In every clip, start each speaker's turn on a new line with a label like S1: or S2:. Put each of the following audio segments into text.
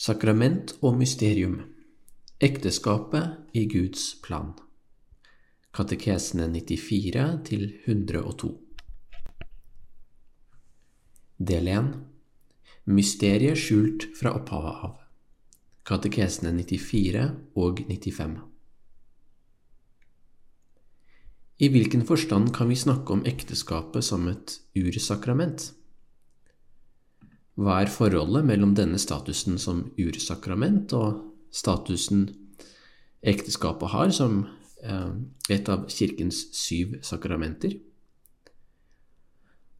S1: Sakrament og mysterium Ekteskapet i Guds plan. Katekesene 94 til 102 Del 1 Mysteriet skjult fra opphavet av. Katekesene 94 og 95 I hvilken forstand kan vi snakke om ekteskapet som et ursakrament? Hva er forholdet mellom denne statusen som ursakrament og statusen ekteskapet har som eh, et av kirkens syv sakramenter?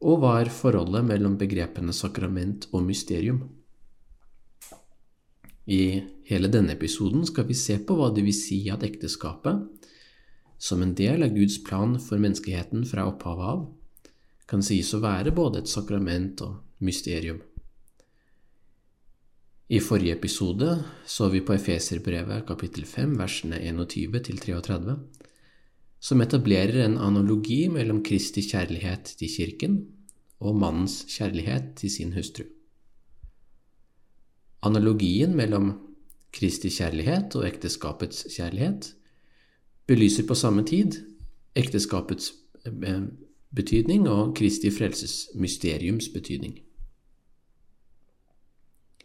S1: Og hva er forholdet mellom begrepene sakrament og mysterium? I hele denne episoden skal vi se på hva det vil si at ekteskapet, som en del av Guds plan for menneskeheten fra opphavet av, kan sies å være både et sakrament og mysterium. I forrige episode så vi på Efeserbrevet kapittel 5 versene 21 til 33, som etablerer en analogi mellom Kristi kjærlighet til kirken og mannens kjærlighet til sin hustru. Analogien mellom Kristi kjærlighet og ekteskapets kjærlighet belyser på samme tid ekteskapets eh, betydning og Kristi frelses mysteriums betydning.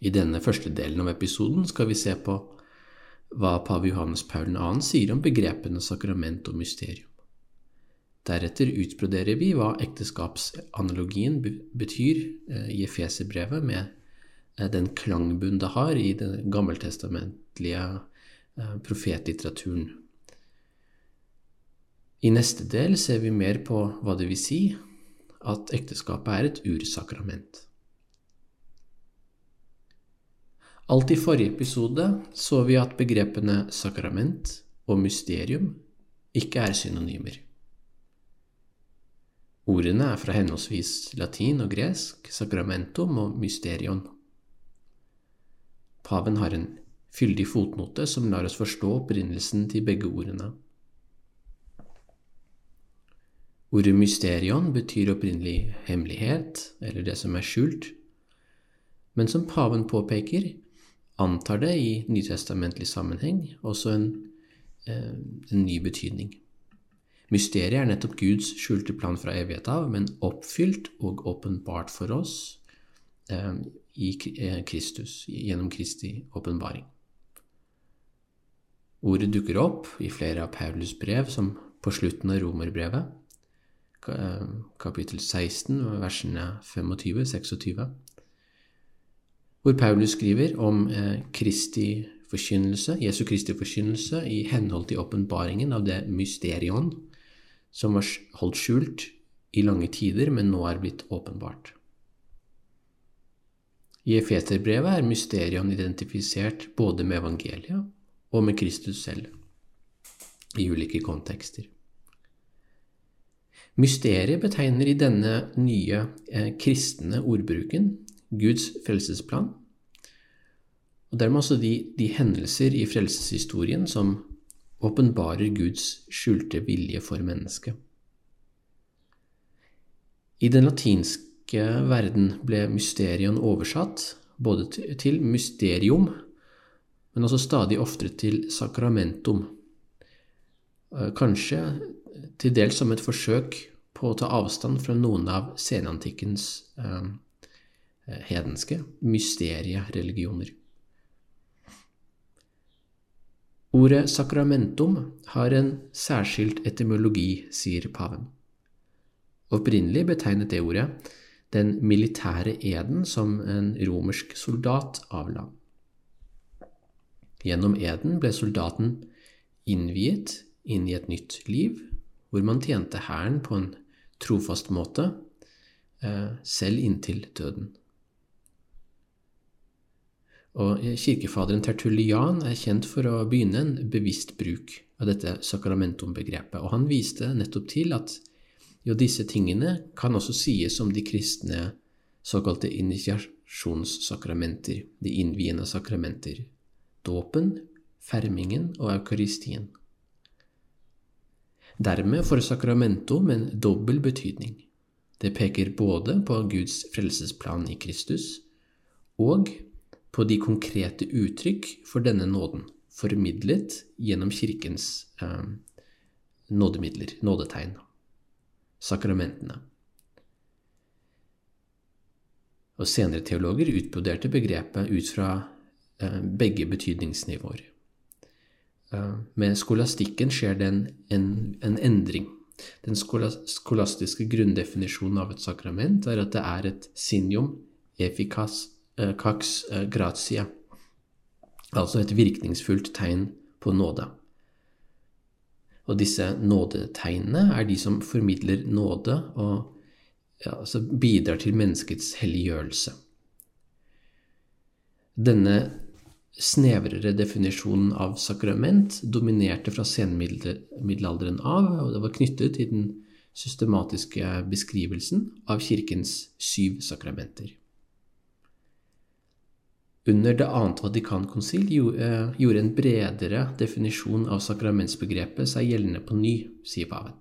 S1: I denne første delen av episoden skal vi se på hva pave Johannes Paul 2. sier om begrepene sakrament og mysterium. Deretter utbroderer vi hva ekteskapsanalogien betyr eh, i Efeserbrevet, med eh, den klangbunn det har i den gammeltestamentlige eh, profetlitteraturen. I neste del ser vi mer på hva det vil si at ekteskapet er et ursakrament. Alt i forrige episode så vi at begrepene sakrament og mysterium ikke er synonymer. Ordene er fra henholdsvis latin og gresk, sacramentum og mysterion. Paven har en fyldig fotnote som lar oss forstå opprinnelsen til begge ordene. Ordet mysterion betyr opprinnelig hemmelighet, eller det som er skjult, men som paven påpeker, antar det i nytestamentlig sammenheng også en, eh, en ny betydning. Mysteriet er nettopp Guds skjulte plan fra evighet av, men oppfylt og åpenbart for oss eh, i eh, Kristus, gjennom Kristi åpenbaring. Ordet dukker opp i flere av Paulus brev, som på slutten av romerbrevet, kapittel 16, versene 25-26 hvor Paulus skriver om eh, Kristi forkynnelse, Jesu Kristi forkynnelse i henhold til åpenbaringen av det mysterion som var holdt skjult i lange tider, men nå er blitt åpenbart. I Efeterbrevet er mysterion identifisert både med evangeliet og med Kristus selv, i ulike kontekster. Mysteriet betegner i denne nye eh, kristne ordbruken Guds frelsesplan, og dermed også de, de hendelser i frelseshistorien som åpenbarer Guds skjulte vilje for mennesket. I den latinske verden ble mysterion oversatt både til mysterium, men også stadig oftere til sakramentum, eh, kanskje til dels som et forsøk på å ta avstand fra noen av senantikkens Eh, hedenske mysteriereligioner. Ordet sakramentum har en særskilt etymologi, sier paven. Opprinnelig betegnet det ordet den militære eden som en romersk soldat avla. Gjennom eden ble soldaten innviet inn i et nytt liv, hvor man tjente hæren på en trofast måte, eh, selv inntil døden. Og kirkefaderen Tertullian er kjent for å begynne en bevisst bruk av dette sakramentum-begrepet, og han viste nettopp til at jo, disse tingene kan også sies om de kristne såkalte initiasjonssakramenter, de innviende sakramenter, dåpen, fermingen og eukaristien. Dermed får sakramentum en dobbel betydning. Det peker både på Guds frelsesplan i Kristus og på de konkrete uttrykk for denne nåden, formidlet gjennom Kirkens eh, nådemidler, nådetegn, sakramentene. Og senere teologer utbroderte begrepet ut fra eh, begge betydningsnivåer. Eh, med skolastikken skjer det en, en, en endring. Den skolastiske grunndefinisjonen av et sakrament er at det er et sinium efficas cax eh, gratia, altså et virkningsfullt tegn på nåde. Og disse nådetegnene er de som formidler nåde og ja, altså bidrar til menneskets helliggjørelse. Denne snevrere definisjonen av sakrament dominerte fra senmiddelalderen av, og det var knyttet til den systematiske beskrivelsen av Kirkens syv sakramenter. Under Det annet Vatikankonsil eh, gjorde en bredere definisjon av sakramentsbegrepet seg gjeldende på ny, sier paven.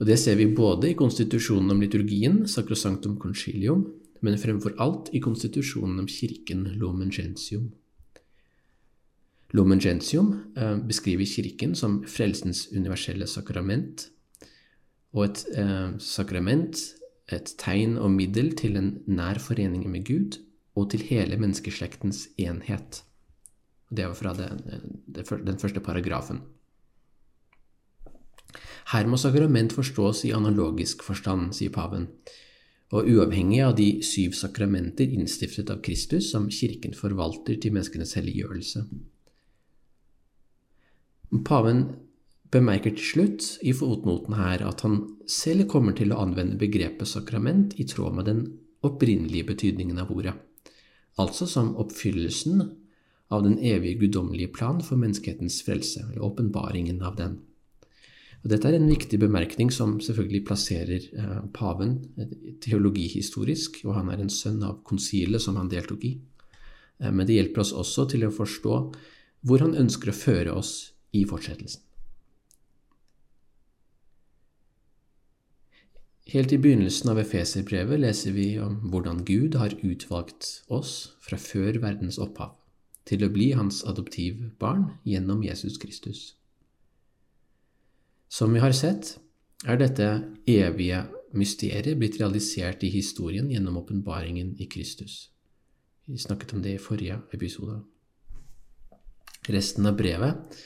S1: Og Det ser vi både i konstitusjonen om liturgien, Sacrosanctum Concilium, men fremfor alt i konstitusjonen om kirken, Lumen Gentium. Lumen Gentium eh, beskriver kirken som frelsens universelle sakrament, og et eh, sakrament et tegn og middel til en nær forening med Gud og til hele menneskeslektens enhet. Det var fra den, den første paragrafen. Her må sakrament forstås i analogisk forstand, sier paven, og uavhengig av de syv sakramenter innstiftet av Kristus som Kirken forvalter til menneskenes helliggjørelse. Paven bemerker til slutt i fotnoten her at han selv kommer til å anvende begrepet sakrament i tråd med den opprinnelige betydningen av ordet, altså som oppfyllelsen av den evige guddommelige plan for menneskehetens frelse, eller åpenbaringen av den. Og dette er en viktig bemerkning som selvfølgelig plasserer eh, paven teologihistorisk, og han er en sønn av konsilet som han deltok i. Eh, men det hjelper oss også til å forstå hvor han ønsker å føre oss i fortsettelsen. Helt i begynnelsen av Efeserbrevet leser vi om hvordan Gud har utvalgt oss fra før verdens opphav til å bli hans adoptivbarn gjennom Jesus Kristus. Som vi har sett, er dette evige mysteriet blitt realisert i historien gjennom åpenbaringen i Kristus. Vi snakket om det i forrige episode. Resten av brevet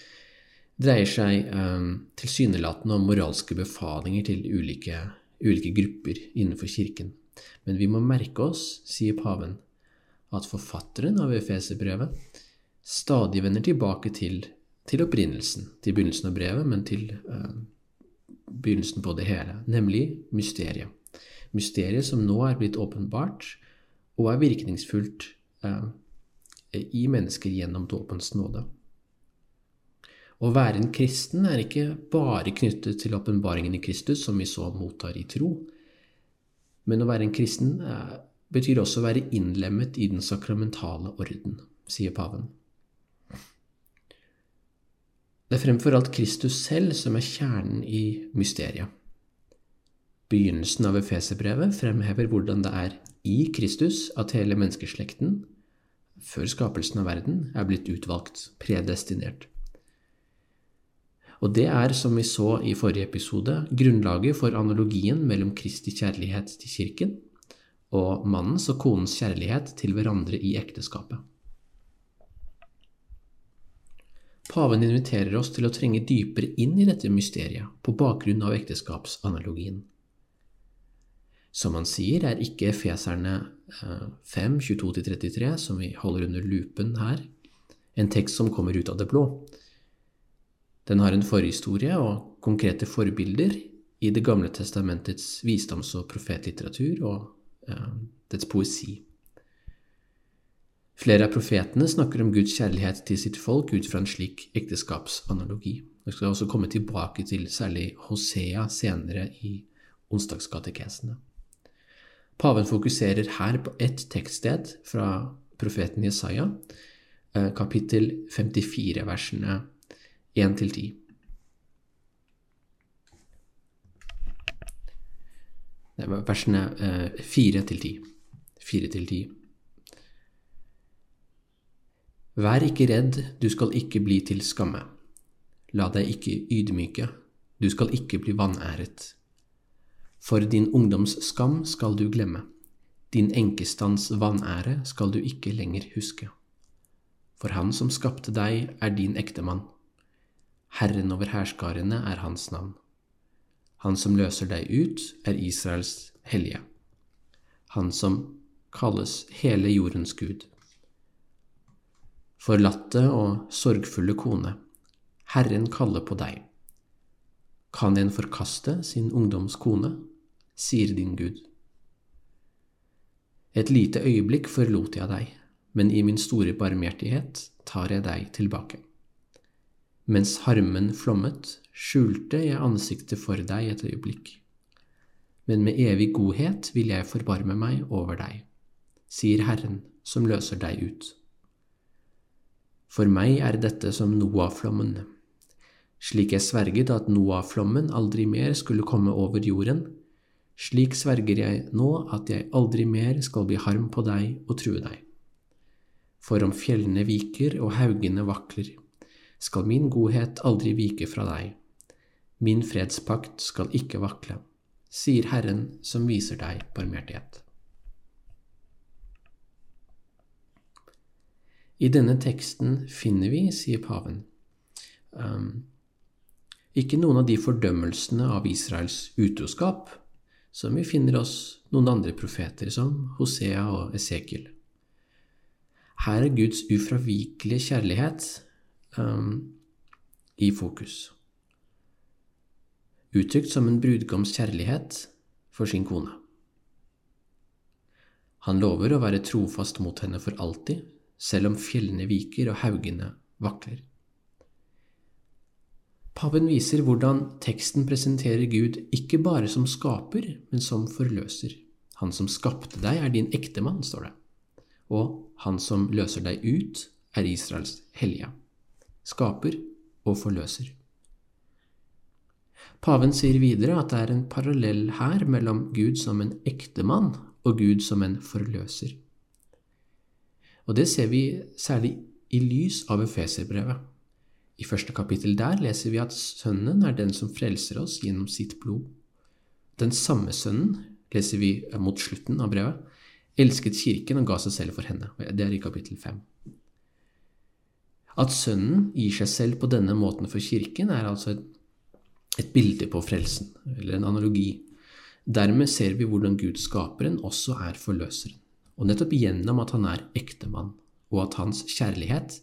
S1: dreier seg eh, tilsynelatende om moralske befalinger til ulike ulike grupper innenfor kirken. Men vi må merke oss, sier paven, at forfatteren av Efeserbrevet stadig vender tilbake til, til, opprinnelsen, til begynnelsen av brevet, men til uh, begynnelsen på det hele, nemlig mysteriet. Mysteriet som nå er blitt åpenbart og er virkningsfullt uh, i mennesker gjennom dåpens nåde. Å være en kristen er ikke bare knyttet til åpenbaringen i Kristus, som vi så mottar i tro, men å være en kristen eh, betyr også å være innlemmet i den sakramentale orden, sier paven. Det er fremfor alt Kristus selv som er kjernen i mysteriet. Begynnelsen av Efeserbrevet fremhever hvordan det er i Kristus at hele menneskeslekten, før skapelsen av verden, er blitt utvalgt, predestinert. Og det er, som vi så i forrige episode, grunnlaget for analogien mellom Kristi kjærlighet til kirken og mannens og konens kjærlighet til hverandre i ekteskapet. Paven inviterer oss til å trenge dypere inn i dette mysteriet på bakgrunn av ekteskapsanalogien. Som han sier, er ikke Feserne 5, 22-33, som vi holder under lupen her, en tekst som kommer ut av det blå. Den har en forhistorie og konkrete forbilder i Det gamle testamentets visdoms- og profetlitteratur og eh, dets poesi. Flere av profetene snakker om Guds kjærlighet til sitt folk ut fra en slik ekteskapsanalogi. Jeg skal også komme tilbake til særlig Hosea senere i onsdagskatekesene. Paven fokuserer her på ett tekststed fra profeten Jesaja, eh, kapittel 54, versene 1-10. Versene 4-10. 4-10. Vær ikke redd, du skal ikke bli til skamme. La deg ikke ydmyke, du skal ikke bli vanæret. For din ungdoms skam skal du glemme, din enkestands vanære skal du ikke lenger huske. For han som skapte deg, er din ektemann. Herren over hærskarene er hans navn. Han som løser deg ut, er Israels hellige. Han som kalles hele jordens Gud forlatte og sorgfulle kone, Herren kaller på deg. Kan en forkaste sin ungdoms kone, sier din Gud. Et lite øyeblikk forlot jeg deg, men i min store barmhjertighet tar jeg deg tilbake. Mens harmen flommet, skjulte jeg ansiktet for deg et øyeblikk. Men med evig godhet vil jeg forbarme meg over deg, sier Herren som løser deg ut. For meg er dette som Noah-flommen. Slik jeg sverget at Noah-flommen aldri mer skulle komme over jorden, slik sverger jeg nå at jeg aldri mer skal bli harm på deg og true deg. For om fjellene viker og haugene vakler, skal min godhet aldri vike fra deg. Min fredspakt skal ikke vakle, sier Herren som viser deg barmhjertighet. I denne teksten finner vi, sier paven, um, ikke noen av de fordømmelsene av Israels utroskap som vi finner hos noen andre profeter, som Hosea og Esekiel. Her er Guds ufravikelige kjærlighet um, i fokus, uttrykt som en brudgoms kjærlighet for sin kone. Han lover å være trofast mot henne for alltid, selv om fjellene viker og haugene vakler. Paven viser hvordan teksten presenterer Gud ikke bare som skaper, men som forløser. Han som skapte deg, er din ektemann, står det. Og han som løser deg ut, er Israels hellige. Skaper og forløser. Paven sier videre at det er en parallell her mellom Gud som en ektemann og Gud som en forløser. Og det ser vi særlig i lys av Efeserbrevet. I første kapittel der leser vi at Sønnen er den som frelser oss gjennom sitt blod. Den samme Sønnen, leser vi mot slutten av brevet, elsket Kirken og ga seg selv for henne. Det er i kapittel fem. At Sønnen gir seg selv på denne måten for Kirken, er altså et, et bilde på frelsen, eller en analogi. Dermed ser vi hvordan Gud skaperen også er forløseren og nettopp gjennom at han er ektemann, og at hans kjærlighet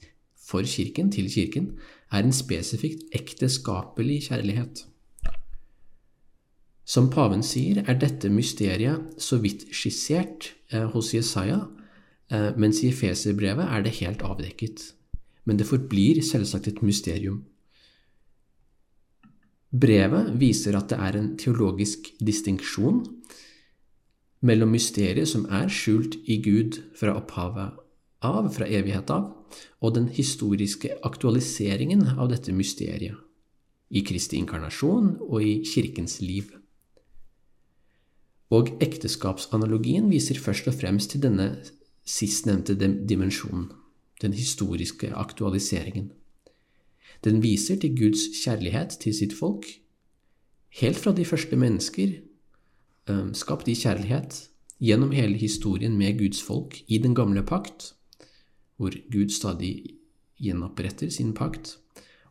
S1: for kirken, til kirken, er en spesifikt ekteskapelig kjærlighet. Som paven sier, er dette mysteriet så vidt skissert eh, hos Jesaja, eh, mens i Efeserbrevet er det helt avdekket. Men det forblir selvsagt et mysterium. Brevet viser at det er en teologisk distinksjon mellom mysteriet som er skjult i Gud fra opphavet av, fra evighet av, og den historiske aktualiseringen av dette mysteriet i Kristi inkarnasjon og i Kirkens liv. Og ekteskapsanalogien viser først og fremst til denne sistnevnte dimensjonen, den historiske aktualiseringen. Den viser til Guds kjærlighet til sitt folk, helt fra de første mennesker Ehm, skapt i kjærlighet gjennom hele historien med Guds folk i den gamle pakt, hvor Gud stadig gjenoppretter sin pakt,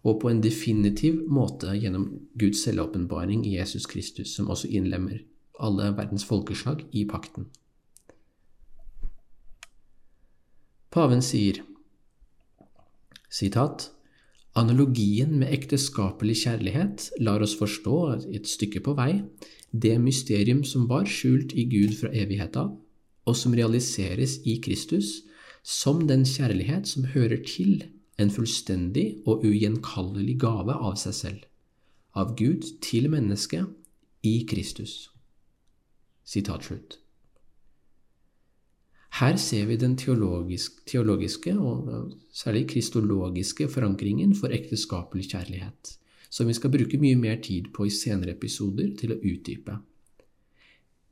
S1: og på en definitiv måte gjennom Guds selvåpenbaring i Jesus Kristus, som også innlemmer alle verdens folkeslag i pakten. Paven sier sitat, Analogien med ekteskapelig kjærlighet lar oss forstå et stykke på vei det mysterium som var skjult i Gud fra evighet og som realiseres i Kristus som den kjærlighet som hører til en fullstendig og ugjenkallelig gave av seg selv, av Gud til mennesket i Kristus. Sitat slutt. Her ser vi den teologisk, teologiske og særlig kristologiske forankringen for ekteskapelig kjærlighet, som vi skal bruke mye mer tid på i senere episoder til å utdype.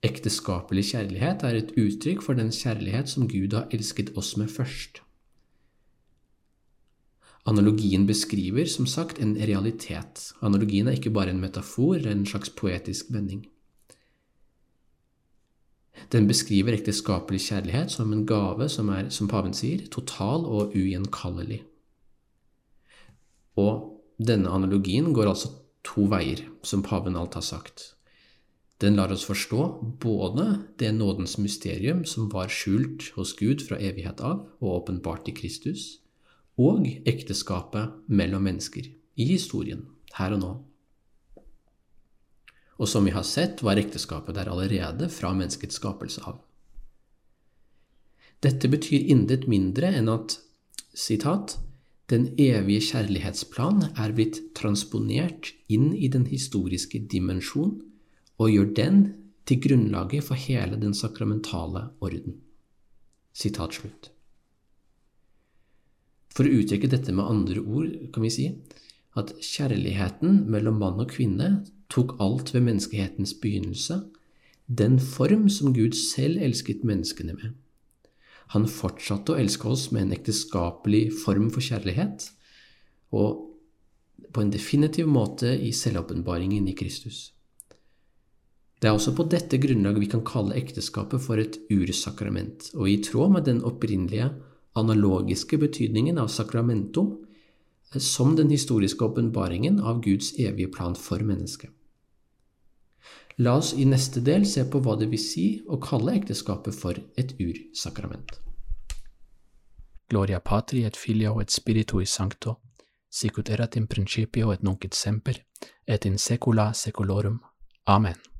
S1: Ekteskapelig kjærlighet er et uttrykk for den kjærlighet som Gud har elsket oss med først. Analogien beskriver som sagt en realitet. Analogien er ikke bare en metafor eller en slags poetisk vending. Den beskriver ekteskapelig kjærlighet som en gave som er, som paven sier, total og ugjenkallelig. Og denne analogien går altså to veier, som paven alt har sagt. Den lar oss forstå både det nådens mysterium som var skjult hos Gud fra evighet av og åpenbart i Kristus, og ekteskapet mellom mennesker i historien, her og nå. Og som vi har sett, var ekteskapet der allerede fra menneskets skapelse av. Dette betyr intet mindre enn at citat, den evige kjærlighetsplan er blitt transponert inn i den historiske dimensjon og gjør den til grunnlaget for hele den sakramentale orden. Sitat slutt. For å uttrykke dette med andre ord kan vi si at kjærligheten mellom mann og kvinne tok alt ved menneskehetens begynnelse, den form som Gud selv elsket menneskene med. Han fortsatte å elske oss med en ekteskapelig form for kjærlighet, og på en definitiv måte i selvåpenbaringen i Kristus. Det er også på dette grunnlaget vi kan kalle ekteskapet for et ursakrament, og i tråd med den opprinnelige analogiske betydningen av sakramentum som den historiske åpenbaringen av Guds evige plan for mennesket. La oss i neste del se på hva det vil si å kalle ekteskapet for et ursakrament.
S2: Gloria patri et filio et spiritui sancto, sicut erat in principio et nunc et semper, et in saecula saeculorum. Amen.